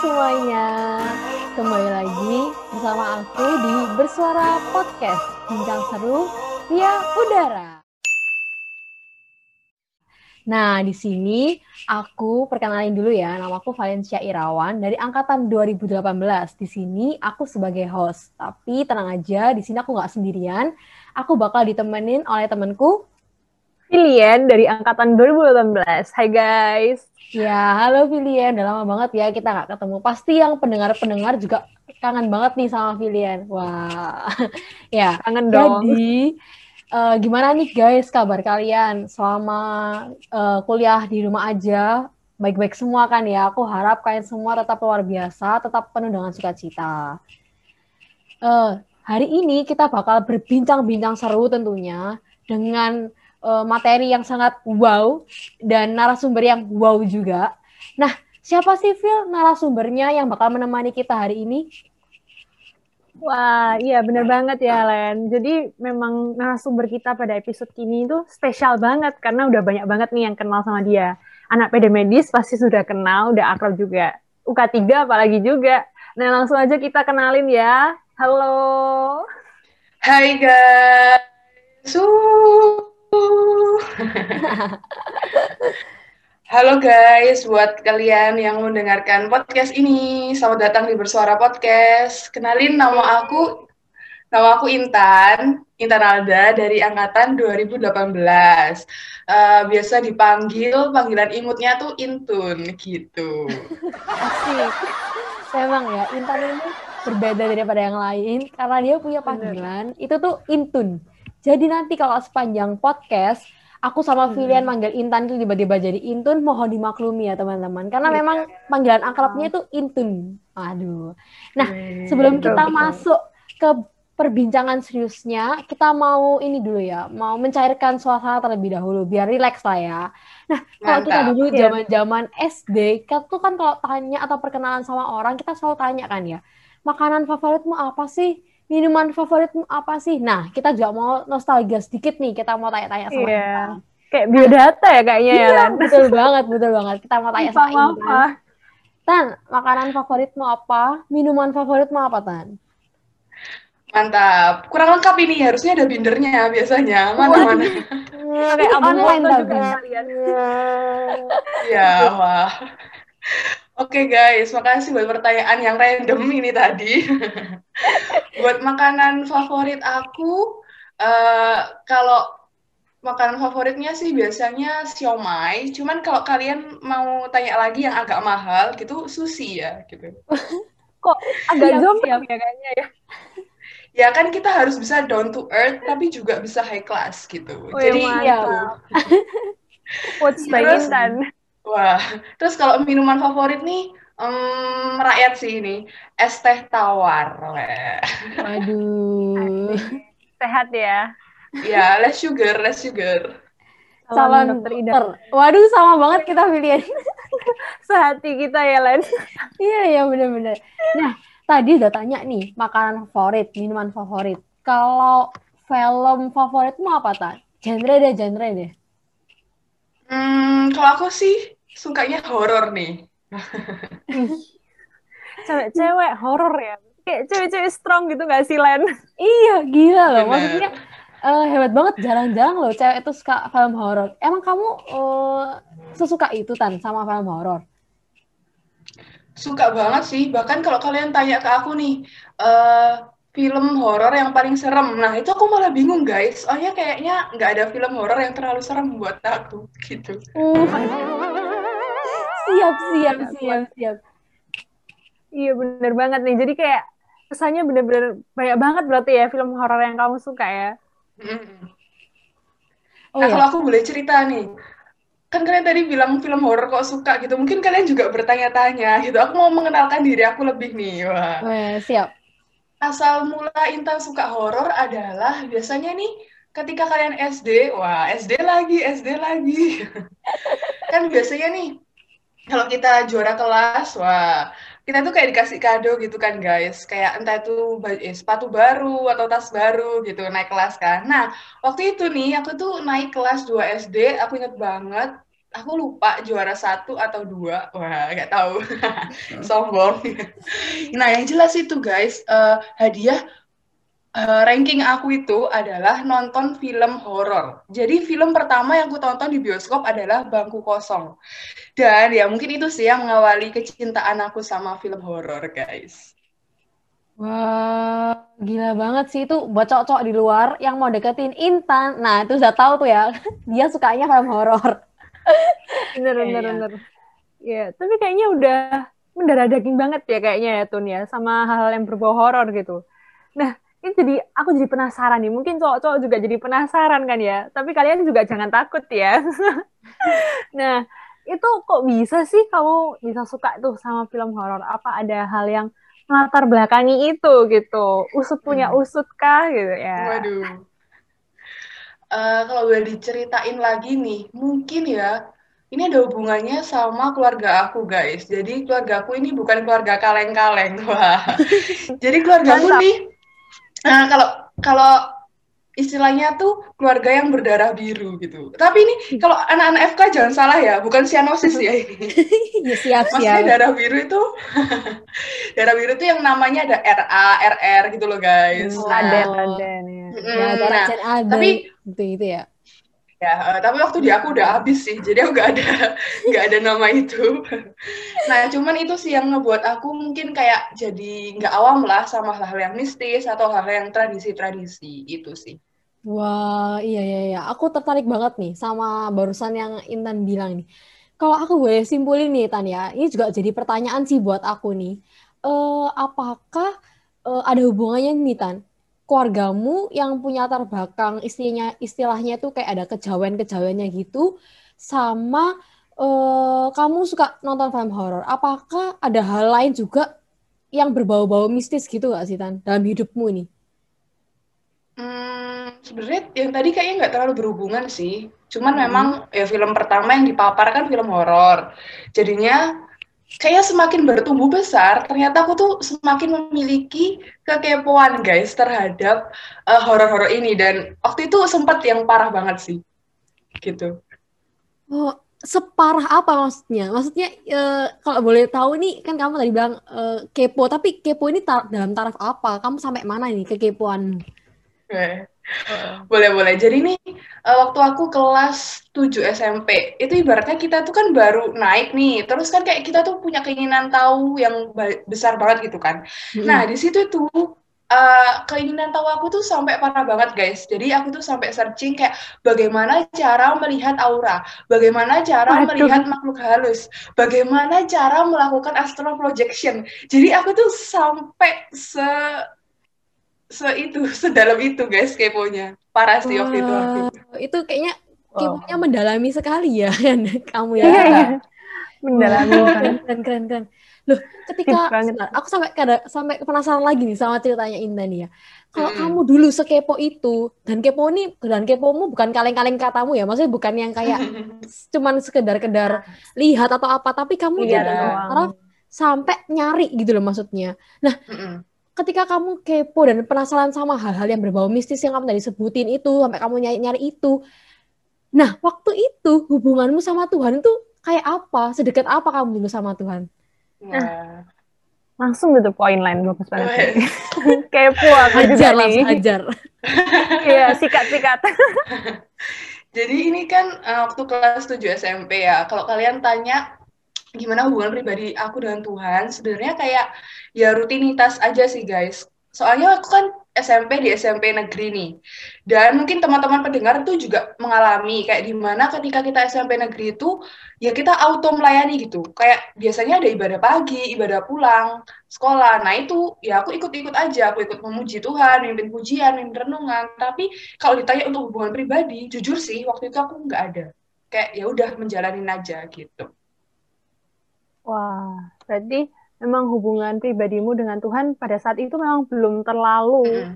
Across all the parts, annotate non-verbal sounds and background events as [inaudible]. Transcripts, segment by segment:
semuanya, kembali lagi bersama aku di Bersuara Podcast, bincang seru via udara. Nah, di sini aku perkenalin dulu ya, nama aku Valencia Irawan dari angkatan 2018. Di sini aku sebagai host, tapi tenang aja, di sini aku nggak sendirian. Aku bakal ditemenin oleh temanku Filian dari angkatan 2018. Hai guys. Ya, halo Filian. Udah lama banget ya kita nggak ketemu. Pasti yang pendengar-pendengar juga kangen banget nih sama Filian. Wah, [laughs] ya. Kangen dong. Jadi, uh, gimana nih guys kabar kalian selama uh, kuliah di rumah aja? Baik-baik semua kan ya. Aku harap kalian semua tetap luar biasa, tetap penuh dengan sukacita. Uh, hari ini kita bakal berbincang-bincang seru tentunya dengan uh, materi yang sangat wow dan narasumber yang wow juga. Nah, siapa sih Phil narasumbernya yang bakal menemani kita hari ini? Wah, iya bener banget ya Len. Jadi memang narasumber kita pada episode ini itu spesial banget karena udah banyak banget nih yang kenal sama dia. Anak PD medis pasti sudah kenal, udah akrab juga. UK3 apalagi juga. Nah langsung aja kita kenalin ya. Halo. Hai guys. [laughs] Halo guys, buat kalian yang mendengarkan podcast ini, selamat datang di Bersuara Podcast. Kenalin nama aku, nama aku Intan, Intan Alda dari angkatan 2018. Uh, biasa dipanggil, panggilan imutnya tuh Intun, gitu. Asik. Memang ya, Intan ini berbeda daripada yang lain, karena dia punya panggilan, Bener. itu tuh Intun. Jadi nanti kalau sepanjang podcast, aku sama Filian hmm. manggil Intan itu tiba-tiba jadi Intun, mohon dimaklumi ya teman-teman. Karena yeah. memang panggilan akrabnya itu Intun. Aduh. Nah, hmm, sebelum kita masuk ke perbincangan seriusnya, kita mau ini dulu ya, mau mencairkan suasana terlebih dahulu, biar rileks lah ya. Nah, kalau kita dulu iya. zaman-zaman SD, kan tuh kan kalau tanya atau perkenalan sama orang, kita selalu tanya kan ya, makanan favoritmu apa sih? Minuman favoritmu apa sih? Nah, kita juga mau nostalgia sedikit nih. Kita mau tanya-tanya sama yeah. kita. Kayak biodata ya kayaknya ya, Lan. betul banget, betul banget. Kita mau tanya sama Intan. Tan, makanan favoritmu apa? Minuman favoritmu apa, Tan? Mantap. Kurang lengkap ini. Harusnya ada bindernya biasanya. Mana-mana. Kayak online tapi. Iya, wah. Oke okay, guys, makasih buat pertanyaan yang random ini tadi. [laughs] buat makanan favorit aku, uh, kalau makanan favoritnya sih biasanya siomay. Cuman kalau kalian mau tanya lagi yang agak mahal gitu, sushi ya gitu. [laughs] Kok agak zombie ya kayaknya [laughs] ya? Ya kan kita harus bisa down to earth tapi juga bisa high class gitu. Oh, Jadi ya. What's my instant? Wah, terus kalau minuman favorit nih, um, rakyat sih ini, es teh tawar. Waduh. Sehat ya. Ya, less sugar, less sugar. Salam dokter. Waduh, sama banget kita pilihan. [laughs] Sehati kita ya, Len. iya, iya benar-benar. Nah, tadi udah tanya nih, makanan favorit, minuman favorit. Kalau film favoritmu apa, tak? Genre deh, genre deh. Hmm, kalau aku sih sukanya horor nih. [laughs] Cewek-cewek horor ya. Kayak cewek-cewek strong gitu gak sih, Len? iya, gila loh. Bener. Maksudnya uh, hebat banget. Jarang-jarang loh cewek itu suka film horor. Emang kamu uh, sesuka itu, Tan, sama film horor? Suka banget sih. Bahkan kalau kalian tanya ke aku nih, uh, film horor yang paling serem. Nah, itu aku malah bingung, guys. Soalnya kayaknya nggak ada film horor yang terlalu serem buat aku, [laughs] gitu. Uh. siap, siap, siap, siap. Iya, bener banget nih. Jadi kayak kesannya bener-bener banyak banget berarti ya film horor yang kamu suka ya. Hmm. Oh, nah, ya? kalau aku boleh cerita nih. Kan kalian tadi bilang film horor kok suka gitu. Mungkin kalian juga bertanya-tanya gitu. Aku mau mengenalkan diri aku lebih nih. Wah. Oh, siap asal mula Intan suka horor adalah biasanya nih ketika kalian SD, wah SD lagi, SD lagi. [laughs] kan biasanya nih kalau kita juara kelas, wah kita tuh kayak dikasih kado gitu kan guys, kayak entah itu eh, sepatu baru atau tas baru gitu naik kelas kan. Nah waktu itu nih aku tuh naik kelas 2 SD, aku inget banget aku lupa juara satu atau dua. Wah nggak tahu. [laughs] Sombong. Nah yang jelas itu guys uh, hadiah uh, ranking aku itu adalah nonton film horor. Jadi film pertama yang aku tonton di bioskop adalah Bangku Kosong. Dan ya mungkin itu sih yang mengawali kecintaan aku sama film horor guys. Wah, gila banget sih. Itu buat cowok-cowok di luar yang mau deketin Intan. Nah, itu udah tahu tuh ya, [laughs] dia sukanya film horor. Bener, [laughs] bener, iya. bener. Ya, tapi kayaknya udah mendarah daging banget ya kayaknya ya Tun ya, sama hal-hal yang berbau horor gitu. Nah, ini jadi aku jadi penasaran nih. Mungkin cowok-cowok juga jadi penasaran kan ya. Tapi kalian juga jangan takut ya. [laughs] nah, itu kok bisa sih kamu bisa suka tuh sama film horor? Apa ada hal yang latar belakangi itu gitu usut punya hmm. usut kah gitu ya waduh uh, kalau boleh diceritain lagi nih mungkin ya ini ada hubungannya sama keluarga aku guys jadi keluarga aku ini bukan keluarga kaleng-kaleng [laughs] wah jadi keluarga aku nih nah kalau kalau istilahnya tuh keluarga yang berdarah biru gitu. Tapi ini kalau anak-anak FK jangan salah ya, bukan sianosis ya ini. [laughs] ya, siap, Maksudnya darah biru itu [laughs] darah biru itu yang namanya ada RA, RR gitu loh guys. Hmm, nah, Aden, Aden ya. Mm, ya, darah nah, tapi itu itu ya. Ya, uh, tapi waktu di aku udah habis sih, jadi aku nggak ada [laughs] nggak ada nama itu. [laughs] nah, cuman itu sih yang ngebuat aku mungkin kayak jadi nggak awam lah sama hal-hal yang mistis atau hal-hal yang tradisi-tradisi itu sih. Wah, iya iya iya. Aku tertarik banget nih sama barusan yang Intan bilang nih. Kalau aku boleh simpulin nih Tan ya, ini juga jadi pertanyaan sih buat aku nih. Uh, apakah uh, ada hubungannya nih Tan? Keluargamu yang punya latar belakang istilahnya istilahnya tuh kayak ada kejawen-kejawennya gitu sama uh, kamu suka nonton film horor apakah ada hal lain juga yang berbau-bau mistis gitu gak sih Tan dalam hidupmu ini? Hmm, sebenarnya yang tadi kayaknya nggak terlalu berhubungan sih. Cuman hmm. memang ya film pertama yang dipapar kan film horor. Jadinya kayaknya semakin bertumbuh besar, ternyata aku tuh semakin memiliki kekepoan guys terhadap uh, horor-horor ini dan waktu itu sempat yang parah banget sih, gitu. Oh, separah apa maksudnya? Maksudnya uh, kalau boleh tahu nih kan kamu tadi bilang uh, kepo, tapi kepo ini tar dalam taraf apa? Kamu sampai mana ini kekepoan? Boleh, boleh. Jadi nih, uh, waktu aku kelas 7 SMP, itu ibaratnya kita tuh kan baru naik nih, terus kan kayak kita tuh punya keinginan tahu yang besar banget gitu kan. Hmm. Nah, di situ tuh uh, keinginan tahu aku tuh sampai parah banget guys. Jadi aku tuh sampai searching kayak bagaimana cara melihat aura, bagaimana cara Aduh. melihat makhluk halus, bagaimana cara melakukan astral projection. Jadi aku tuh sampai se se itu [laughs] sedalam itu guys keponya. Parah sih waktu itu itu kayaknya keponya oh. mendalami sekali ya [laughs] kan? Kamu ya iya, iya. mendalami keren keren keren keren. Loh ketika [laughs] aku sampai kada sampai penasaran lagi nih sama ceritanya Indah nih ya. Kalau hmm. kamu dulu sekepo itu dan kepo ini dan kepomu bukan kaleng-kaleng katamu ya maksudnya bukan yang kayak cuman sekedar-kedar lihat atau apa tapi kamu iya, jadi sampai nyari gitu loh maksudnya. Nah hmm ketika kamu kepo dan penasaran sama hal-hal yang berbau mistis yang kamu tadi sebutin itu sampai kamu nyari-nyari itu. Nah waktu itu hubunganmu sama Tuhan itu kayak apa? Sedekat apa kamu dulu sama Tuhan? Nah, langsung gitu poin lain bagus banget [laughs] kepo aku ajar juga langsung nih. ajar [laughs] iya sikat-sikat. [laughs] Jadi ini kan uh, waktu kelas 7 SMP ya kalau kalian tanya gimana hubungan pribadi aku dengan Tuhan sebenarnya kayak ya rutinitas aja sih guys. Soalnya aku kan SMP di SMP negeri nih. Dan mungkin teman-teman pendengar tuh juga mengalami kayak di mana ketika kita SMP negeri itu ya kita auto melayani gitu. Kayak biasanya ada ibadah pagi ibadah pulang sekolah. Nah itu ya aku ikut-ikut aja. Aku ikut memuji Tuhan mimpin pujian mimpin renungan. Tapi kalau ditanya untuk hubungan pribadi jujur sih waktu itu aku nggak ada. Kayak ya udah menjalanin aja gitu Wah, berarti memang hubungan pribadimu dengan Tuhan pada saat itu memang belum terlalu mm -hmm.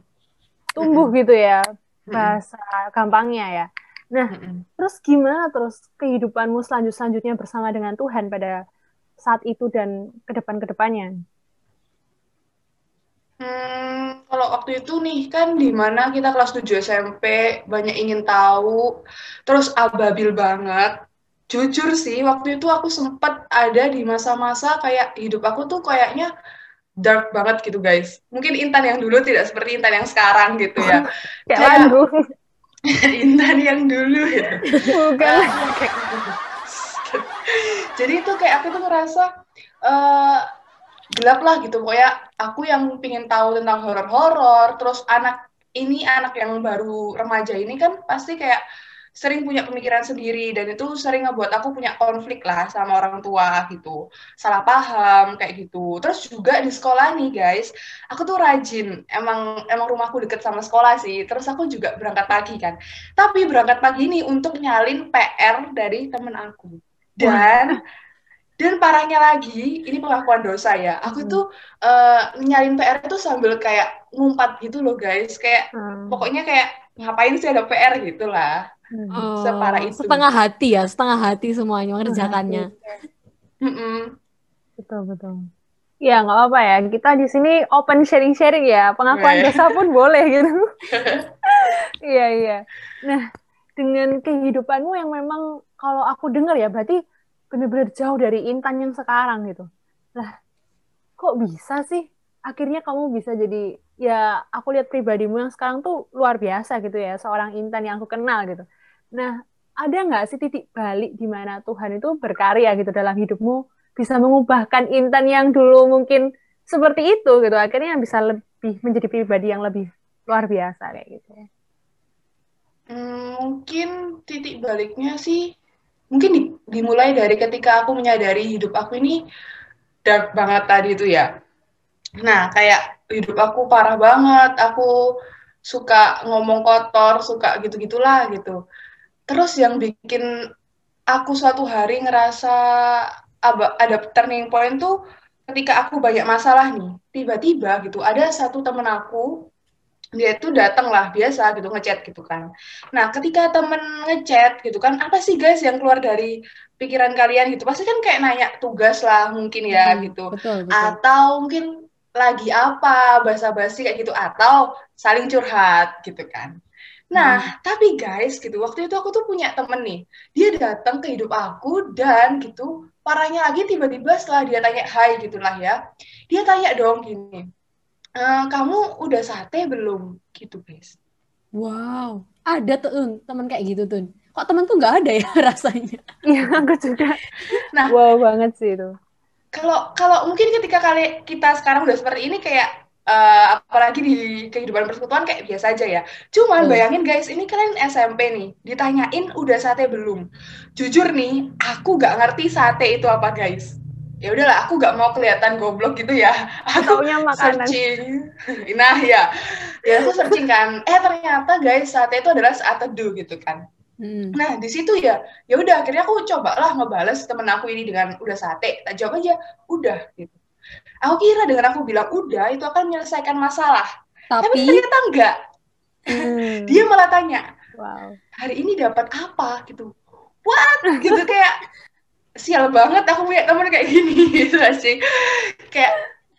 tumbuh mm -hmm. gitu ya, bahasa mm -hmm. gampangnya ya. Nah, mm -hmm. terus gimana terus kehidupanmu selanjut selanjutnya bersama dengan Tuhan pada saat itu dan ke depan ke depannya? Hmm, kalau waktu itu nih kan di mana kita kelas 7 SMP banyak ingin tahu, terus ababil banget jujur sih waktu itu aku sempet ada di masa-masa kayak hidup aku tuh kayaknya dark banget gitu guys. Mungkin Intan yang dulu tidak seperti Intan yang sekarang gitu ya. [laughs] kayak [laughs] Intan yang dulu gitu. Bukan. [laughs] Jadi itu kayak aku tuh ngerasa uh, gelap lah gitu. Pokoknya aku yang pingin tahu tentang horor-horor, terus anak ini anak yang baru remaja ini kan pasti kayak sering punya pemikiran sendiri dan itu sering ngebuat aku punya konflik lah sama orang tua gitu. Salah paham kayak gitu. Terus juga di sekolah nih guys aku tuh rajin. Emang emang rumahku deket sama sekolah sih. Terus aku juga berangkat pagi kan. Tapi berangkat pagi ini untuk nyalin PR dari temen aku. Dan dan parahnya lagi ini pengakuan dosa ya. Aku hmm. tuh uh, nyalin PR itu sambil kayak ngumpat gitu loh guys. Kayak hmm. pokoknya kayak ngapain sih ada PR gitu lah Oh, separah itu. Setengah hati ya, setengah hati semuanya mengerjakannya. Betul betul. Ya nggak apa-apa ya. Kita di sini open sharing-sharing ya. Pengakuan dosa pun boleh gitu. [laughs] Iya iya. Nah dengan kehidupanmu yang memang kalau aku dengar ya berarti benar-benar jauh dari Intan yang sekarang gitu. Lah kok bisa sih? Akhirnya kamu bisa jadi ya aku lihat pribadimu yang sekarang tuh luar biasa gitu ya seorang Intan yang aku kenal gitu Nah, ada nggak sih titik balik di mana Tuhan itu berkarya gitu dalam hidupmu, bisa mengubahkan Intan yang dulu mungkin seperti itu gitu, akhirnya bisa lebih menjadi pribadi yang lebih luar biasa kayak gitu. Hmm, mungkin titik baliknya sih mungkin di, dimulai dari ketika aku menyadari hidup aku ini dark banget tadi itu ya. Nah, kayak hidup aku parah banget, aku suka ngomong kotor, suka gitu-gitulah gitu. Terus yang bikin aku suatu hari ngerasa ada turning point tuh ketika aku banyak masalah nih, tiba-tiba gitu ada satu temen aku dia itu datang lah biasa gitu ngechat gitu kan. Nah ketika temen ngechat gitu kan apa sih guys yang keluar dari pikiran kalian gitu pasti kan kayak nanya tugas lah mungkin ya hmm, gitu betul, betul. atau mungkin lagi apa basa-basi kayak gitu atau saling curhat gitu kan. Nah, hmm. tapi guys, gitu, waktu itu aku tuh punya temen nih, dia datang ke hidup aku dan gitu, parahnya lagi tiba-tiba setelah dia tanya hai gitulah ya, dia tanya dong gini, e, kamu udah sate belum? Gitu guys. Wow, ada tuh temen kayak gitu tuh. Kok temen tuh nggak ada ya [laughs] rasanya? Iya, aku juga. Nah, wow banget sih itu. Kalau kalau mungkin ketika kali kita sekarang udah seperti ini kayak uh, apalagi di kehidupan persekutuan kayak biasa aja ya. Cuman hmm. bayangin guys, ini kalian SMP nih, ditanyain udah sate belum? Jujur nih, aku gak ngerti sate itu apa guys. Ya udahlah, aku gak mau kelihatan goblok gitu ya. [laughs] Aku makanan. searching. Nah ya, ya aku searching kan. Eh ternyata guys, sate itu adalah saat teduh gitu kan. Hmm. Nah di situ ya, ya udah akhirnya aku cobalah ngebales temen aku ini dengan udah sate. Tak jawab aja, udah gitu Aku kira dengan aku bilang udah itu akan menyelesaikan masalah. Tapi, Tapi ternyata enggak. Hmm. Dia malah tanya, wow. hari ini dapat apa gitu. What? Gitu kayak sial banget aku punya temen kayak gini [laughs] gitu sih. Kayak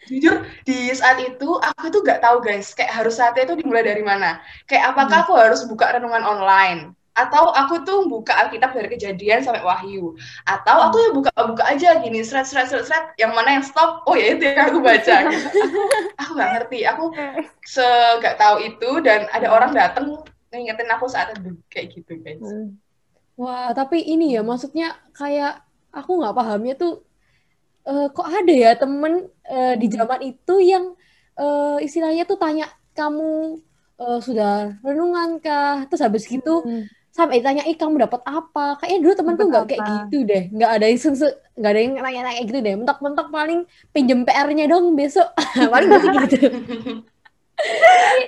jujur di saat itu aku tuh gak tahu guys kayak harus saatnya itu dimulai dari mana kayak apakah hmm. aku harus buka renungan online atau aku tuh buka Alkitab dari kejadian sampai Wahyu atau aku ya buka-buka aja gini seret seret seret seret yang mana yang stop oh ya itu yang aku baca gitu. [laughs] aku nggak ngerti aku se gak tahu itu dan ada orang datang ngingetin aku saat itu kayak gitu guys hmm. wah tapi ini ya maksudnya kayak aku nggak pahamnya tuh uh, kok ada ya temen uh, di hmm. zaman itu yang uh, istilahnya tuh tanya kamu uh, sudah renungan kah terus habis gitu hmm sampai tanya ih kamu dapat apa? Kayaknya dulu temanku nggak kayak gitu deh. Nggak ada yang sense nggak ada yang nanya-nanya gitu deh. Mentok-mentok paling pinjem PR-nya dong besok. [laughs] Paling gitu gitu.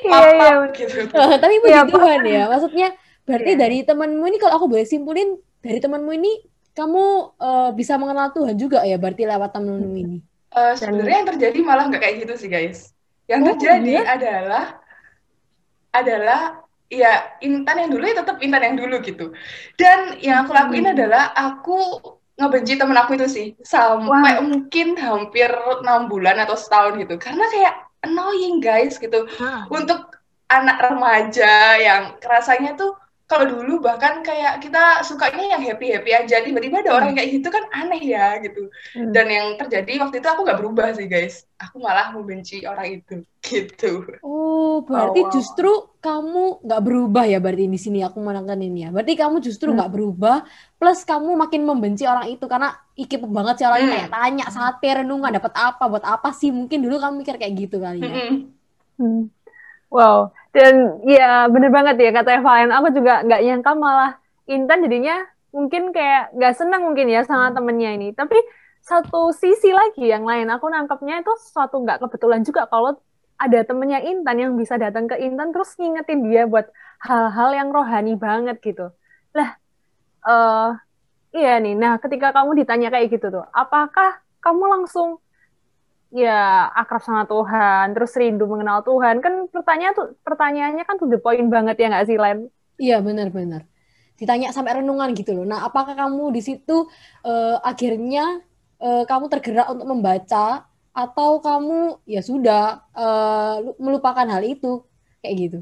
Iya iya gitu. [laughs] tapi puji ya, Tuhan ya. Maksudnya berarti yeah. dari temanmu ini kalau aku boleh simpulin dari temanmu ini kamu uh, bisa mengenal Tuhan juga ya berarti lewat temanmu ini? Uh, sebenarnya yang terjadi malah nggak kayak gitu sih guys. Yang oh, terjadi iya? adalah adalah ya Intan yang dulu ya tetap Intan yang dulu gitu. Dan yang aku lakuin hmm. adalah aku ngebenci temen aku itu sih sampai wow. mungkin hampir enam bulan atau setahun gitu karena kayak annoying guys gitu untuk anak remaja yang rasanya tuh kalau dulu bahkan kayak kita sukanya yang happy happy aja tiba-tiba ada orang kayak gitu kan aneh ya gitu hmm. dan yang terjadi waktu itu aku nggak berubah sih guys aku malah membenci orang itu [laughs] gitu oh berarti oh, wow. justru kamu nggak berubah ya berarti di sini aku menangkan ini ya berarti kamu justru nggak hmm. berubah plus kamu makin membenci orang itu karena ikip banget sih orangnya hmm. kayak tanya sate renungan dapat apa buat apa sih mungkin dulu kamu mikir kayak gitu kali ya hmm. Hmm. Wow, dan ya bener banget ya kata Valen, aku juga nggak nyangka malah Intan jadinya mungkin kayak nggak senang mungkin ya sama temennya ini. Tapi satu sisi lagi yang lain, aku nangkepnya itu suatu nggak kebetulan juga kalau ada temennya Intan yang bisa datang ke Intan terus ngingetin dia buat hal-hal yang rohani banget gitu. Lah, uh, iya nih, nah ketika kamu ditanya kayak gitu tuh, apakah kamu langsung ya akrab sama Tuhan, terus rindu mengenal Tuhan. Kan pertanyaan tuh pertanyaannya kan tuh the point banget ya nggak sih, Len? Iya, benar-benar. Ditanya sampai renungan gitu loh. Nah, apakah kamu di situ uh, akhirnya uh, kamu tergerak untuk membaca atau kamu ya sudah uh, melupakan hal itu kayak gitu?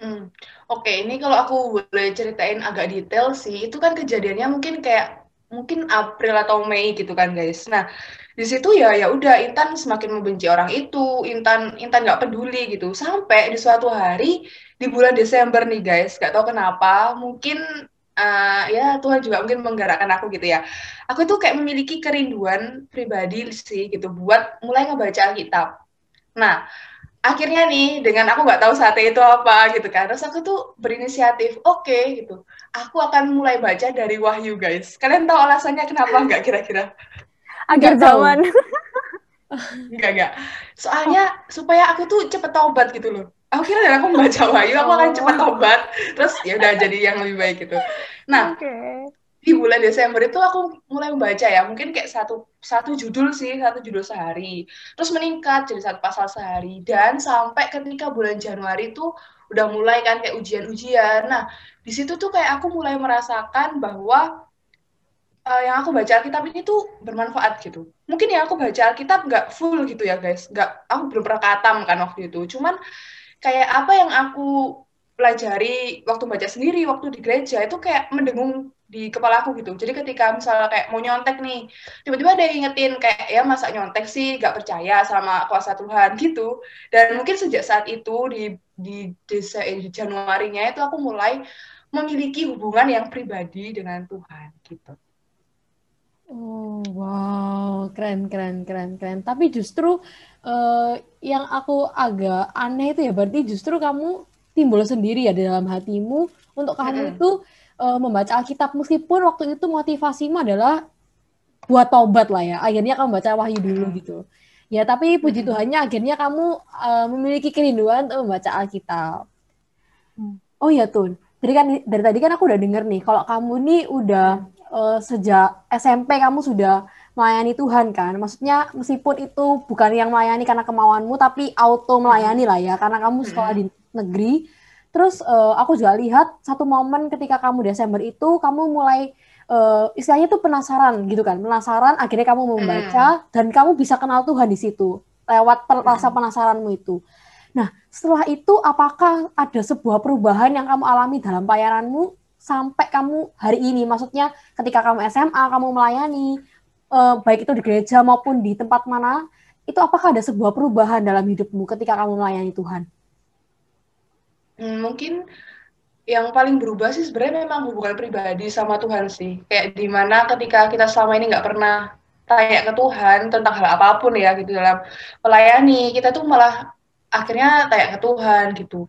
Hmm. Oke, okay, ini kalau aku boleh ceritain agak detail sih, itu kan kejadiannya mungkin kayak mungkin April atau Mei gitu kan guys. Nah, di situ ya ya udah Intan semakin membenci orang itu. Intan Intan nggak peduli gitu. Sampai di suatu hari di bulan Desember nih guys nggak tahu kenapa mungkin uh, ya Tuhan juga mungkin menggerakkan aku gitu ya. Aku tuh kayak memiliki kerinduan pribadi sih gitu buat mulai ngebaca Alkitab. Nah akhirnya nih dengan aku nggak tahu saat itu apa gitu kan terus aku tuh berinisiatif oke okay, gitu. Aku akan mulai baca dari Wahyu guys. Kalian tahu alasannya kenapa nggak kira-kira akhir zaman. [laughs] enggak, enggak. Soalnya oh. supaya aku tuh cepet tobat gitu loh. Aku kira dari aku membaca [laughs] Wahyu, aku akan cepet oh. tobat. Terus ya udah jadi yang lebih baik gitu. Nah, okay. di bulan Desember itu aku mulai membaca ya, mungkin kayak satu satu judul sih, satu judul sehari. Terus meningkat jadi satu pasal sehari. Dan sampai ketika bulan Januari itu udah mulai kan kayak ujian-ujian. Nah, di situ tuh kayak aku mulai merasakan bahwa uh, yang aku baca Alkitab ini tuh bermanfaat gitu. Mungkin yang aku baca Alkitab nggak full gitu ya guys, nggak aku belum pernah katam kan waktu itu. Cuman kayak apa yang aku pelajari waktu baca sendiri, waktu di gereja itu kayak mendengung di kepala aku gitu. Jadi ketika misalnya kayak mau nyontek nih, tiba-tiba ada yang ingetin kayak ya masa nyontek sih nggak percaya sama kuasa Tuhan [laughs] gitu. Dan mungkin sejak saat itu di di desa eh, di Januarinya itu aku mulai memiliki hubungan yang pribadi dengan Tuhan gitu. Oh, wow, keren, keren, keren, keren. Tapi justru uh, yang aku agak aneh itu ya, berarti justru kamu timbul sendiri ya di dalam hatimu untuk kamu itu uh, membaca Alkitab meskipun waktu itu motivasimu adalah buat tobat lah ya. Akhirnya kamu baca Wahyu dulu gitu. Ya, tapi puji Tuhannya akhirnya kamu uh, memiliki kerinduan untuk membaca Alkitab. Hmm. Oh ya, Tun. Dari kan dari tadi kan aku udah denger nih kalau kamu nih udah uh, sejak SMP kamu sudah melayani Tuhan kan? Maksudnya meskipun itu bukan yang melayani karena kemauanmu, tapi auto melayani lah ya, karena kamu sekolah di negeri. Terus uh, aku juga lihat satu momen ketika kamu Desember itu, kamu mulai uh, istilahnya tuh penasaran gitu kan, penasaran. Akhirnya kamu membaca dan kamu bisa kenal Tuhan di situ lewat rasa penasaranmu itu. Nah, setelah itu apakah ada sebuah perubahan yang kamu alami dalam pelayananmu sampai kamu hari ini maksudnya ketika kamu SMA kamu melayani uh, baik itu di gereja maupun di tempat mana itu apakah ada sebuah perubahan dalam hidupmu ketika kamu melayani Tuhan? Hmm, mungkin yang paling berubah sih sebenarnya memang hubungan pribadi sama Tuhan sih. Kayak di mana ketika kita selama ini nggak pernah tanya ke Tuhan tentang hal apa pun ya gitu dalam melayani, kita tuh malah akhirnya tanya ke Tuhan gitu.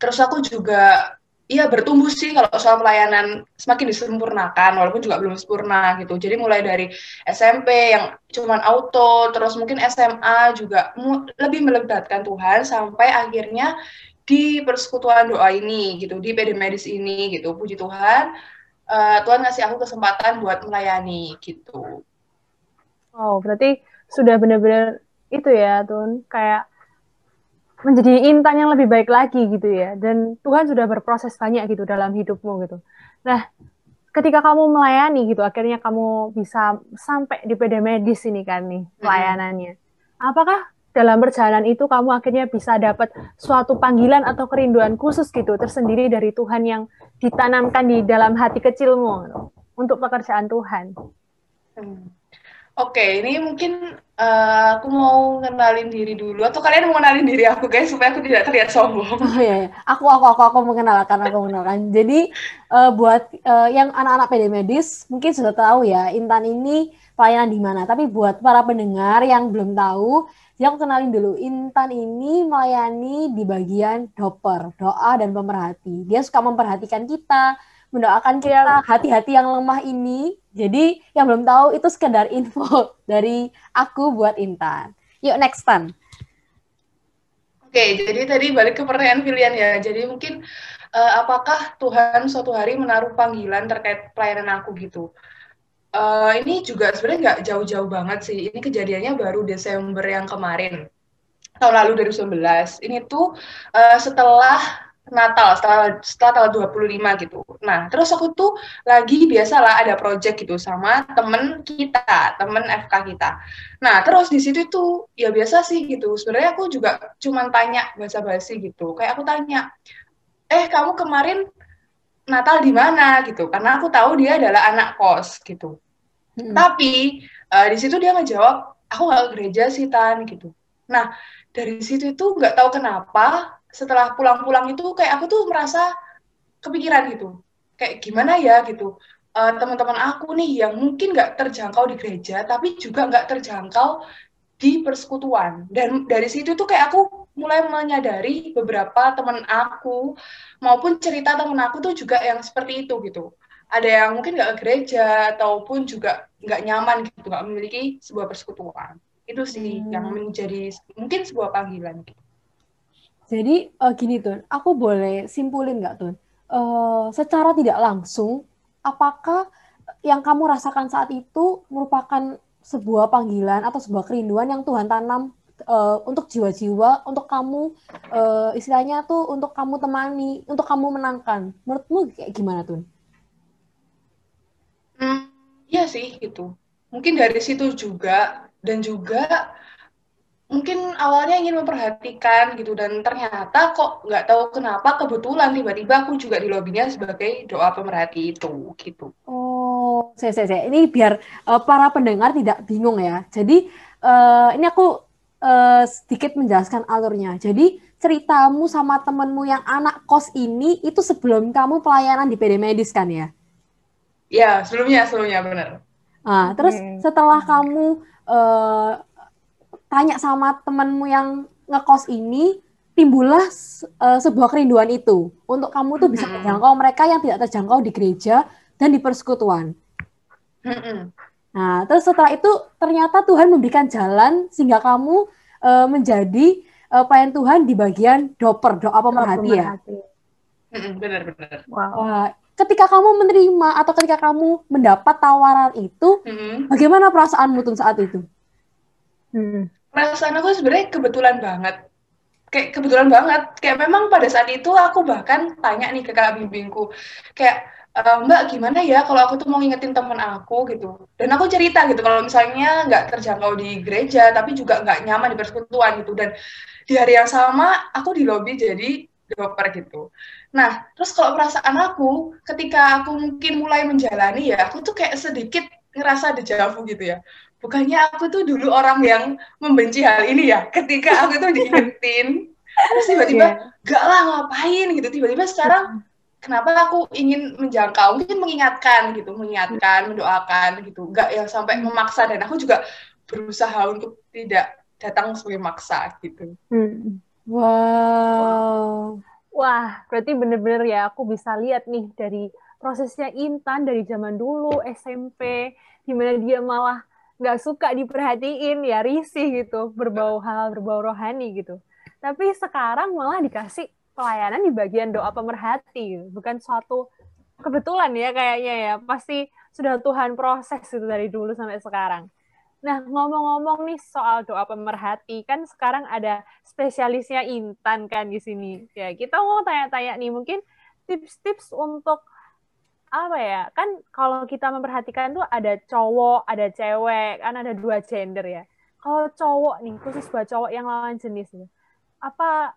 Terus aku juga Iya bertumbuh sih kalau soal pelayanan semakin disempurnakan walaupun juga belum sempurna gitu. Jadi mulai dari SMP yang cuman auto, terus mungkin SMA juga lebih melebatkan Tuhan sampai akhirnya di persekutuan doa ini gitu, di PD medis ini gitu. Puji Tuhan, uh, Tuhan ngasih aku kesempatan buat melayani gitu. Oh, berarti sudah benar-benar itu ya, Tun, kayak menjadi intan yang lebih baik lagi gitu ya dan Tuhan sudah berproses banyak gitu dalam hidupmu gitu nah ketika kamu melayani gitu akhirnya kamu bisa sampai di PD medis ini kan nih pelayanannya apakah dalam perjalanan itu kamu akhirnya bisa dapat suatu panggilan atau kerinduan khusus gitu tersendiri dari Tuhan yang ditanamkan di dalam hati kecilmu untuk pekerjaan Tuhan. Hmm. Oke, okay, ini mungkin uh, aku mau kenalin diri dulu atau kalian mau kenalin diri aku guys supaya aku tidak terlihat sombong. Oh iya, iya. aku aku aku aku mengenalkan aku mengenalkan. Jadi uh, buat uh, yang anak-anak PD medis mungkin sudah tahu ya Intan ini pelayanan di mana. Tapi buat para pendengar yang belum tahu, jadi aku kenalin dulu. Intan ini melayani di bagian doper, doa dan pemerhati. Dia suka memperhatikan kita, mendoakan kita hati-hati yang lemah ini. Jadi yang belum tahu itu sekedar info [laughs] dari aku buat Intan. Yuk next time. Oke, jadi tadi balik ke pertanyaan pilihan ya. Jadi mungkin uh, apakah Tuhan suatu hari menaruh panggilan terkait pelayanan aku gitu? Uh, ini juga sebenarnya nggak jauh-jauh banget sih. Ini kejadiannya baru Desember yang kemarin tahun lalu 2019. Ini tuh uh, setelah Natal setelah setelah tanggal 25 gitu. Nah, terus aku tuh lagi biasalah ada project gitu sama temen kita, temen FK kita. Nah, terus di situ tuh ya biasa sih gitu. Sebenarnya aku juga cuman tanya basa-basi gitu. Kayak aku tanya, "Eh, kamu kemarin Natal di mana?" gitu. Karena aku tahu dia adalah anak kos gitu. Hmm. Tapi uh, di situ dia ngejawab, "Aku nggak ke gereja sih, Tan." gitu. Nah, dari situ itu nggak tahu kenapa setelah pulang-pulang itu kayak aku tuh merasa kepikiran gitu. Kayak gimana ya gitu. Uh, teman-teman aku nih yang mungkin nggak terjangkau di gereja tapi juga nggak terjangkau di persekutuan. Dan dari situ tuh kayak aku mulai menyadari beberapa teman aku maupun cerita teman aku tuh juga yang seperti itu gitu. Ada yang mungkin nggak ke gereja ataupun juga nggak nyaman gitu nggak memiliki sebuah persekutuan. Itu sih hmm. yang menjadi mungkin sebuah panggilan gitu. Jadi uh, gini Tun, aku boleh simpulin nggak Tun? Uh, secara tidak langsung, apakah yang kamu rasakan saat itu merupakan sebuah panggilan atau sebuah kerinduan yang Tuhan tanam uh, untuk jiwa-jiwa, untuk kamu uh, istilahnya tuh untuk kamu temani, untuk kamu menangkan. Menurutmu kayak gimana Tun? Hmm, iya sih gitu. Mungkin dari situ juga dan juga mungkin awalnya ingin memperhatikan gitu dan ternyata kok nggak tahu kenapa kebetulan tiba-tiba aku juga di lobinya sebagai doa pemerhati itu gitu. Oh, saya saya, saya. ini biar uh, para pendengar tidak bingung ya. Jadi uh, ini aku uh, sedikit menjelaskan alurnya. Jadi ceritamu sama temenmu yang anak kos ini itu sebelum kamu pelayanan di PD Medis kan ya? Ya sebelumnya sebelumnya benar. Nah, terus hmm. setelah kamu uh, tanya sama temanmu yang ngekos ini, timbullah uh, sebuah kerinduan itu untuk kamu tuh bisa menjangkau mereka yang tidak terjangkau di gereja dan di persekutuan. Nah, terus setelah itu ternyata Tuhan memberikan jalan sehingga kamu uh, menjadi uh, pelayan Tuhan di bagian doper doa pemerhati ya. Benar-benar. Wow. Uh, ketika kamu menerima atau ketika kamu mendapat tawaran itu, mm-hmm. bagaimana perasaanmu tuh saat itu? Hmm perasaan aku sebenarnya kebetulan banget. Kayak kebetulan banget. Kayak memang pada saat itu aku bahkan tanya nih ke kakak bimbingku kayak e, Mbak gimana ya kalau aku tuh mau ngingetin temen aku gitu. Dan aku cerita gitu kalau misalnya nggak terjangkau di gereja tapi juga nggak nyaman di persekutuan gitu. Dan di hari yang sama aku di lobby jadi dokter gitu. Nah, terus kalau perasaan aku ketika aku mungkin mulai menjalani ya, aku tuh kayak sedikit ngerasa dejavu gitu ya bukannya aku tuh dulu orang yang membenci hal ini ya? Ketika aku tuh diingetin terus tiba-tiba yeah. gak lah ngapain? gitu. Tiba-tiba sekarang kenapa aku ingin menjangkau? Mungkin mengingatkan gitu mengingatkan mendoakan gitu. Gak yang sampai memaksa. Dan aku juga berusaha untuk tidak datang sebagai maksa gitu. Hmm. wow. Wah berarti bener-bener ya aku bisa lihat nih dari prosesnya Intan dari zaman dulu SMP di mana dia malah nggak suka diperhatiin ya risih gitu berbau hal berbau rohani gitu. Tapi sekarang malah dikasih pelayanan di bagian doa pemerhati gitu. bukan suatu kebetulan ya kayaknya ya. Pasti sudah Tuhan proses itu dari dulu sampai sekarang. Nah ngomong-ngomong nih soal doa pemerhati kan sekarang ada spesialisnya Intan kan di sini. Ya kita mau tanya-tanya nih mungkin tips-tips untuk apa ya kan kalau kita memperhatikan tuh ada cowok ada cewek kan ada dua gender ya kalau cowok nih, khusus buat cowok yang lawan jenis ya, apa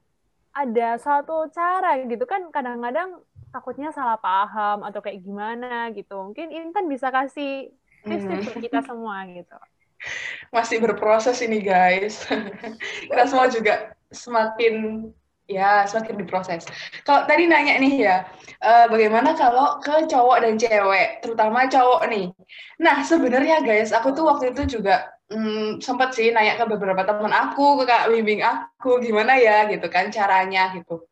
ada satu cara gitu kan kadang-kadang takutnya salah paham atau kayak gimana gitu. Mungkin Intan bisa kasih tips-tips hmm. kita semua gitu. Masih berproses ini guys. [laughs] kita semua juga semakin ya semakin diproses. Kalau tadi nanya nih ya, uh, bagaimana kalau ke cowok dan cewek, terutama cowok nih. Nah sebenarnya guys, aku tuh waktu itu juga hmm, sempat sih nanya ke beberapa teman aku, ke kak bimbing aku, gimana ya gitu kan caranya gitu.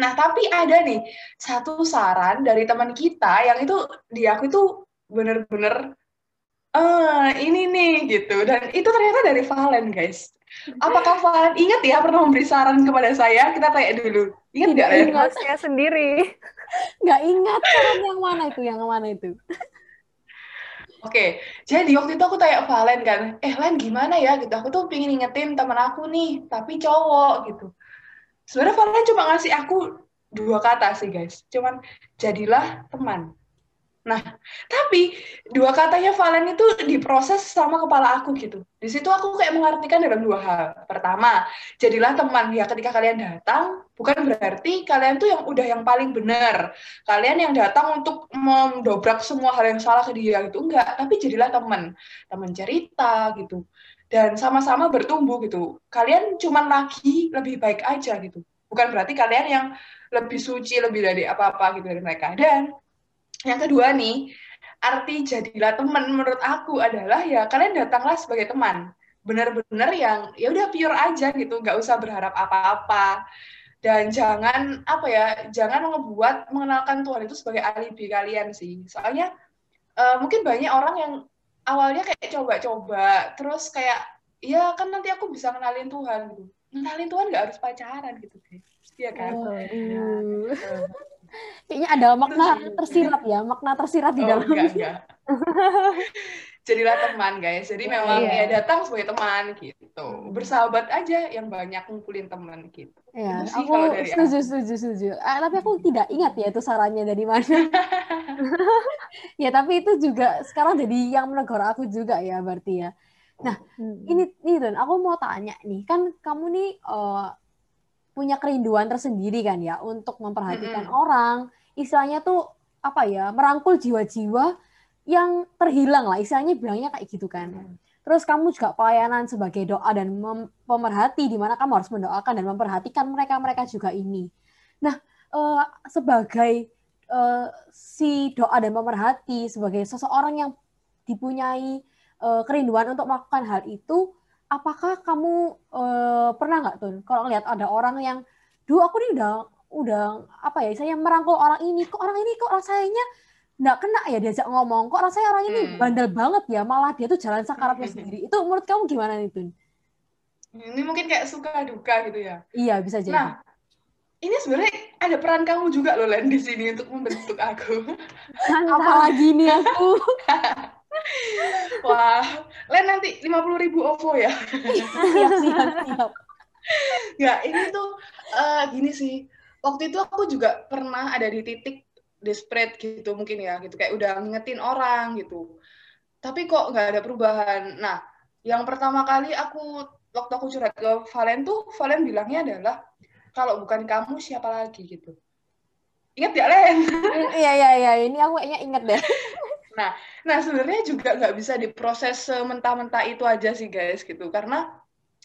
Nah, tapi ada nih satu saran dari teman kita yang itu di aku itu bener-bener uh, ini nih gitu. Dan itu ternyata dari Valen, guys. Apakah Valen ingat ya pernah memberi saran kepada saya? Kita tanya dulu. Ingat nggak? Ingat saya sendiri. [laughs] Nggak ingat saran yang mana itu, yang mana itu. Oke, jadi waktu itu aku tanya Valen kan, eh Len gimana ya gitu, aku tuh pengen ingetin temen aku nih, tapi cowok gitu. Sebenarnya Valen cuma ngasih aku dua kata sih guys, cuman jadilah teman. Nah, tapi dua katanya Valen itu diproses sama kepala aku gitu. Di situ aku kayak mengartikan dalam dua hal. Pertama, jadilah teman. Ya ketika kalian datang, bukan berarti kalian tuh yang udah yang paling benar. Kalian yang datang untuk mendobrak semua hal yang salah ke dia gitu. Enggak, tapi jadilah teman. Teman cerita gitu. Dan sama-sama bertumbuh gitu. Kalian cuman lagi lebih baik aja gitu. Bukan berarti kalian yang lebih suci, lebih dari apa-apa gitu dari mereka. Dan yang kedua nih, arti jadilah teman menurut aku adalah ya kalian datanglah sebagai teman. Benar-benar yang ya udah pure aja gitu, nggak usah berharap apa-apa. Dan jangan apa ya, jangan ngebuat mengenalkan Tuhan itu sebagai alibi kalian sih. Soalnya uh, mungkin banyak orang yang awalnya kayak coba-coba, terus kayak ya kan nanti aku bisa kenalin Tuhan gitu. Kenalin Tuhan nggak harus pacaran gitu sih. Iya kan? Oh. Kayaknya ada makna tersirat ya, makna tersirat di oh, dalam. Enggak, enggak. [laughs] Jadilah teman guys. Jadi yeah, memang yeah. ya datang sebagai teman gitu. Bersahabat aja yang banyak ngumpulin teman gitu. Iya, yeah, aku dari setuju, aku. setuju, setuju. Ah, tapi aku tidak ingat ya itu sarannya dari mana. [laughs] [laughs] ya, tapi itu juga sekarang jadi yang menegur aku juga ya berarti ya. Nah, hmm. ini nih Don, aku mau tanya nih, kan kamu nih uh, punya kerinduan tersendiri kan ya untuk memperhatikan mm -hmm. orang, istilahnya tuh apa ya, merangkul jiwa-jiwa yang terhilang lah, istilahnya bilangnya kayak gitu kan. Mm -hmm. Terus kamu juga pelayanan sebagai doa dan pemerhati di mana kamu harus mendoakan dan memperhatikan mereka-mereka juga ini. Nah, uh, sebagai uh, si doa dan pemerhati sebagai seseorang yang dipunyai uh, kerinduan untuk melakukan hal itu, apakah kamu uh, pernah nggak tuh kalau lihat ada orang yang dulu aku nih udah udah apa ya saya merangkul orang ini kok orang ini kok rasanya nggak kena ya diajak ngomong kok rasanya orang ini hmm. bandel banget ya malah dia tuh jalan sakaratnya sendiri itu menurut kamu gimana nih Tun? Ini mungkin kayak suka duka gitu ya? Iya bisa jadi. Nah, ini sebenarnya ada peran kamu juga loh Len di sini untuk membentuk aku. [laughs] Apalagi nih aku. [laughs] Wah, Len nanti lima puluh ribu OVO ya. siap, siap, siap. Nggak, ini tuh uh, gini sih. Waktu itu aku juga pernah ada di titik desperate gitu mungkin ya, gitu kayak udah ngingetin orang gitu. Tapi kok nggak ada perubahan. Nah, yang pertama kali aku waktu aku curhat ke Valen tuh, Valen bilangnya adalah kalau bukan kamu siapa lagi gitu. Ingat ya Len? Iya iya iya, ini aku kayaknya inget deh. Nah, nah sebenarnya juga nggak bisa diproses mentah-mentah itu aja sih guys gitu, karena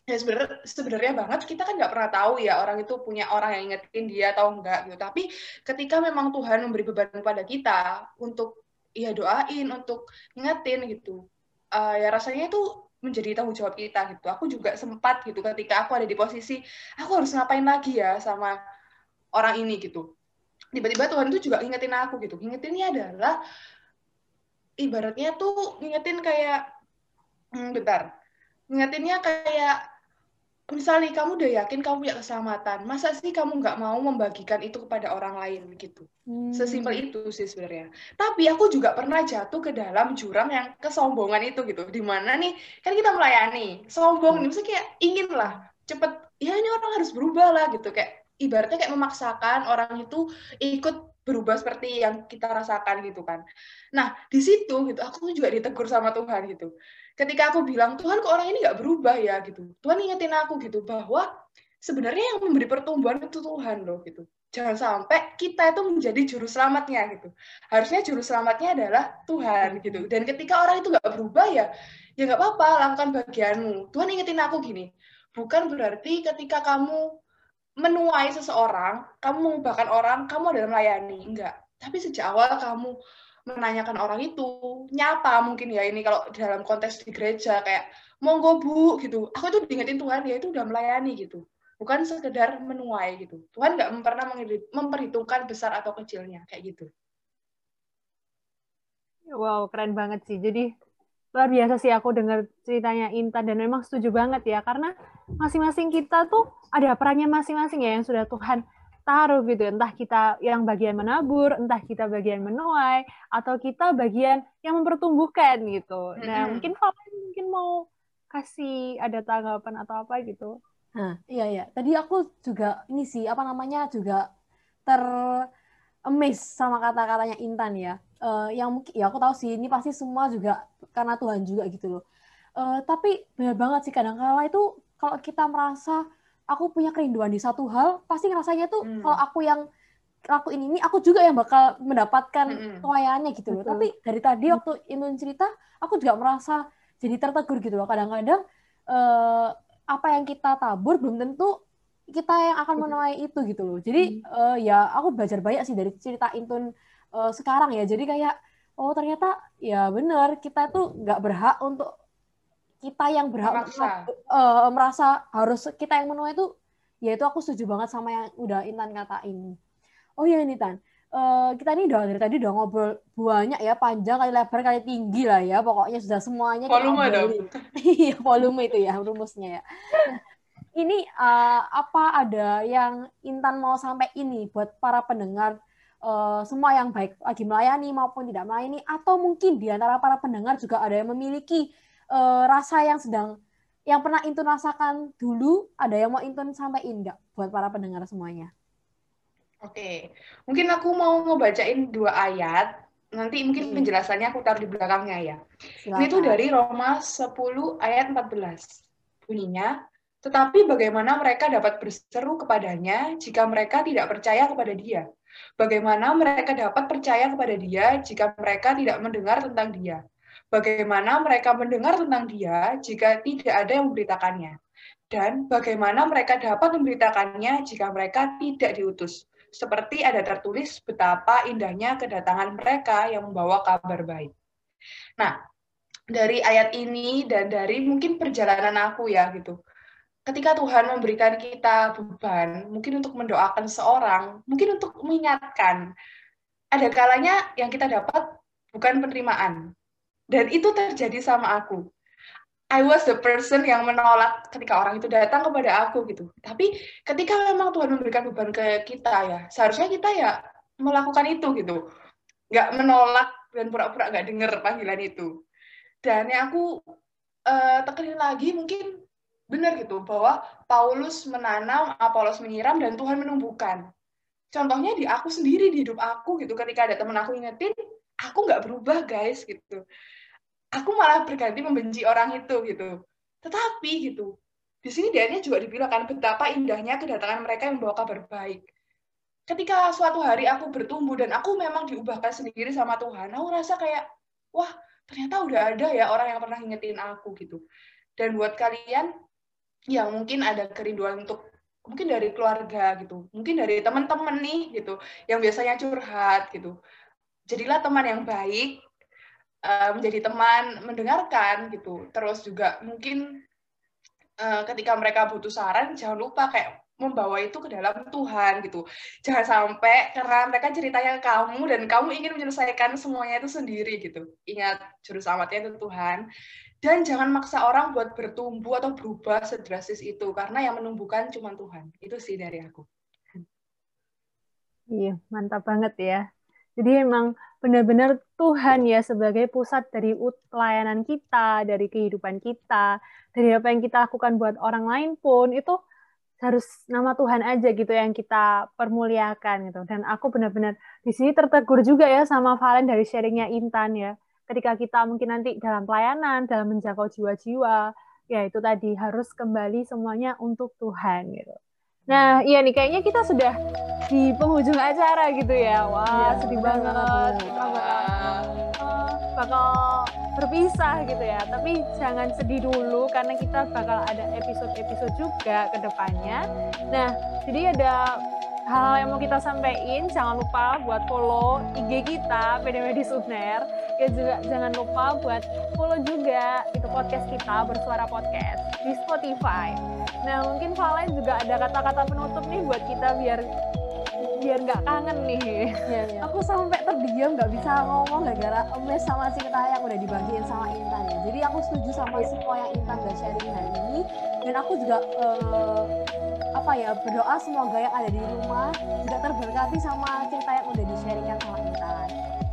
ya sebenarnya sebenarnya banget kita kan nggak pernah tahu ya orang itu punya orang yang ingetin dia atau enggak gitu. Tapi ketika memang Tuhan memberi beban kepada kita untuk ya doain, untuk ingetin gitu, uh, ya rasanya itu menjadi tanggung jawab kita gitu. Aku juga sempat gitu ketika aku ada di posisi aku harus ngapain lagi ya sama orang ini gitu. Tiba-tiba Tuhan itu juga ingetin aku gitu. Ingetinnya adalah ibaratnya tuh ngingetin kayak hmm, bentar. Ngingetinnya kayak misalnya kamu udah yakin kamu punya keselamatan masa sih kamu nggak mau membagikan itu kepada orang lain gitu? Hmm. sesimpel itu sih sebenarnya. Tapi aku juga pernah jatuh ke dalam jurang yang kesombongan itu gitu. Di mana nih kan kita melayani sombong nih. Maksudnya kayak ingin lah cepet ya ini orang harus berubah lah gitu. Kayak ibaratnya kayak memaksakan orang itu ikut berubah seperti yang kita rasakan gitu kan. Nah, di situ gitu aku juga ditegur sama Tuhan gitu. Ketika aku bilang, "Tuhan, kok orang ini nggak berubah ya?" gitu. Tuhan ingetin aku gitu bahwa sebenarnya yang memberi pertumbuhan itu Tuhan loh gitu. Jangan sampai kita itu menjadi juru selamatnya gitu. Harusnya juru selamatnya adalah Tuhan gitu. Dan ketika orang itu nggak berubah ya, ya nggak apa-apa, lakukan bagianmu. Tuhan ingetin aku gini, bukan berarti ketika kamu menuai seseorang, kamu mengubahkan orang, kamu adalah melayani. Enggak. Tapi sejak awal kamu menanyakan orang itu, nyapa mungkin ya ini kalau dalam konteks di gereja kayak monggo bu gitu. Aku itu diingetin Tuhan ya itu udah melayani gitu. Bukan sekedar menuai gitu. Tuhan nggak pernah memperhitungkan besar atau kecilnya kayak gitu. Wow, keren banget sih. Jadi luar biasa sih aku dengar ceritanya Intan dan memang setuju banget ya karena masing-masing kita tuh ada perannya masing-masing ya yang sudah Tuhan taruh gitu. Entah kita yang bagian menabur entah kita bagian menuai atau kita bagian yang mempertumbuhkan gitu. Nah mm-hmm. mungkin Valen mungkin mau kasih ada tanggapan atau apa gitu. Nah iya iya. Tadi aku juga ini sih apa namanya juga ter amazed sama kata-katanya Intan ya. Uh, yang mungkin ya aku tahu sih ini pasti semua juga karena Tuhan juga gitu loh. Uh, tapi benar banget sih kadang kala itu kalau kita merasa aku punya kerinduan di satu hal, pasti rasanya tuh hmm. kalau aku yang aku ini ini aku juga yang bakal mendapatkan hmm. pelayanannya gitu loh. Betul. Tapi dari tadi waktu Inun cerita, aku juga merasa jadi tertegur gitu loh. Kadang-kadang uh, apa yang kita tabur belum tentu kita yang akan menuai itu gitu loh. Jadi hmm. uh, ya aku belajar banyak sih dari cerita Intun uh, sekarang ya jadi kayak oh ternyata ya benar kita tuh nggak berhak untuk kita yang berhak merasa. Uh, merasa harus kita yang menuai itu ya itu aku setuju banget sama yang udah Intan katain. Oh ya ini Tan uh, kita ini udah dari tadi udah ngobrol banyak ya panjang kali lebar kali tinggi lah ya pokoknya sudah semuanya volume dong. [laughs] iya volume itu ya rumusnya ya. Nah, ini uh, apa ada yang Intan mau sampai ini buat para pendengar uh, semua yang baik lagi melayani maupun tidak melayani atau mungkin di antara para pendengar juga ada yang memiliki uh, rasa yang sedang yang pernah Intun rasakan dulu ada yang mau Intun sampaikan enggak buat para pendengar semuanya Oke, mungkin aku mau ngebacain dua ayat. Nanti mungkin hmm. penjelasannya aku taruh di belakangnya ya. Silakan. Ini tuh dari Roma 10 ayat 14. Bunyinya, tetapi bagaimana mereka dapat berseru kepadanya jika mereka tidak percaya kepada dia? Bagaimana mereka dapat percaya kepada dia jika mereka tidak mendengar tentang dia? Bagaimana mereka mendengar tentang dia jika tidak ada yang memberitakannya? Dan bagaimana mereka dapat memberitakannya jika mereka tidak diutus? Seperti ada tertulis betapa indahnya kedatangan mereka yang membawa kabar baik. Nah, dari ayat ini dan dari mungkin perjalanan aku ya gitu ketika Tuhan memberikan kita beban, mungkin untuk mendoakan seorang, mungkin untuk mengingatkan, ada kalanya yang kita dapat bukan penerimaan. Dan itu terjadi sama aku. I was the person yang menolak ketika orang itu datang kepada aku gitu. Tapi ketika memang Tuhan memberikan beban ke kita ya, seharusnya kita ya melakukan itu gitu. Nggak menolak dan pura-pura nggak dengar panggilan itu. Dan yang aku uh, tekenin lagi mungkin benar gitu bahwa Paulus menanam, Apolos menyiram dan Tuhan menumbuhkan. Contohnya di aku sendiri di hidup aku gitu ketika ada teman aku ingetin, aku nggak berubah guys gitu. Aku malah berganti membenci orang itu gitu. Tetapi gitu, di sini dia juga dibilang kan betapa indahnya kedatangan mereka yang membawa kabar baik. Ketika suatu hari aku bertumbuh dan aku memang diubahkan sendiri sama Tuhan, aku rasa kayak, wah ternyata udah ada ya orang yang pernah ingetin aku gitu. Dan buat kalian yang mungkin ada kerinduan untuk mungkin dari keluarga gitu, mungkin dari teman-teman nih gitu, yang biasanya curhat gitu. Jadilah teman yang baik, uh, menjadi teman mendengarkan gitu. Terus juga mungkin uh, ketika mereka butuh saran, jangan lupa kayak membawa itu ke dalam Tuhan gitu. Jangan sampai karena mereka ceritanya kamu dan kamu ingin menyelesaikan semuanya itu sendiri gitu. Ingat juru selamatnya itu Tuhan. Dan jangan maksa orang buat bertumbuh atau berubah sedrastis itu, karena yang menumbuhkan cuma Tuhan. Itu sih dari aku. Iya, mantap banget ya. Jadi emang benar-benar Tuhan ya sebagai pusat dari pelayanan kita, dari kehidupan kita, dari apa yang kita lakukan buat orang lain pun, itu harus nama Tuhan aja gitu yang kita permuliakan gitu. Dan aku benar-benar di sini tertegur juga ya sama Valen dari sharingnya Intan ya. Ketika kita mungkin nanti dalam pelayanan, dalam menjangkau jiwa-jiwa, ya itu tadi harus kembali semuanya untuk Tuhan gitu. Nah, iya nih kayaknya kita sudah di penghujung acara gitu ya. Wah, ya, sedih banget. Kita bakal, uh, bakal berpisah gitu ya. Tapi jangan sedih dulu karena kita bakal ada episode-episode juga ke depannya. Nah, jadi ada hal yang mau kita sampaikan, jangan lupa buat follow IG kita PDMD Suner. Ya juga jangan lupa buat follow juga itu podcast kita bersuara podcast di Spotify. Nah mungkin Valen juga ada kata-kata penutup nih buat kita biar biar nggak kangen nih. Ya, ya. Aku sampai terdiam nggak bisa ngomong gara-gara emes sama cerita yang udah dibagiin sama Intan ya. Jadi aku setuju sama semua yang Intan udah sharing hari ini dan aku juga uh, apa ya berdoa semoga yang ada di rumah juga terberkati sama cerita yang udah di sharingkan sama Intan.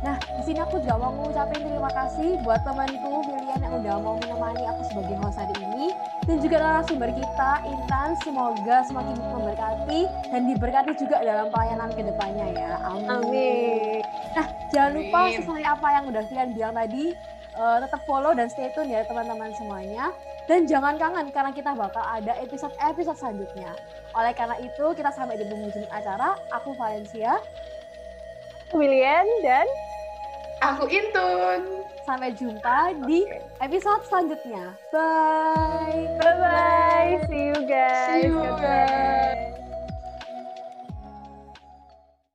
Nah, di sini aku juga mau ngucapin terima kasih buat temanku Milian yang udah mau menemani aku sebagai host hari ini dan juga narasumber kita Intan semoga semakin memberkati dan diberkati juga dalam pelayanan ke depannya ya. Amin. Amin. Nah, jangan lupa sesuai apa yang udah kalian bilang tadi, uh, tetap follow dan stay tune ya teman-teman semuanya. Dan jangan kangen karena kita bakal ada episode-episode selanjutnya. Oleh karena itu, kita sampai di penghujung acara. Aku Valencia. William dan Aku Intun. Sampai jumpa di episode selanjutnya. Bye. Bye bye. See you guys. See you guys.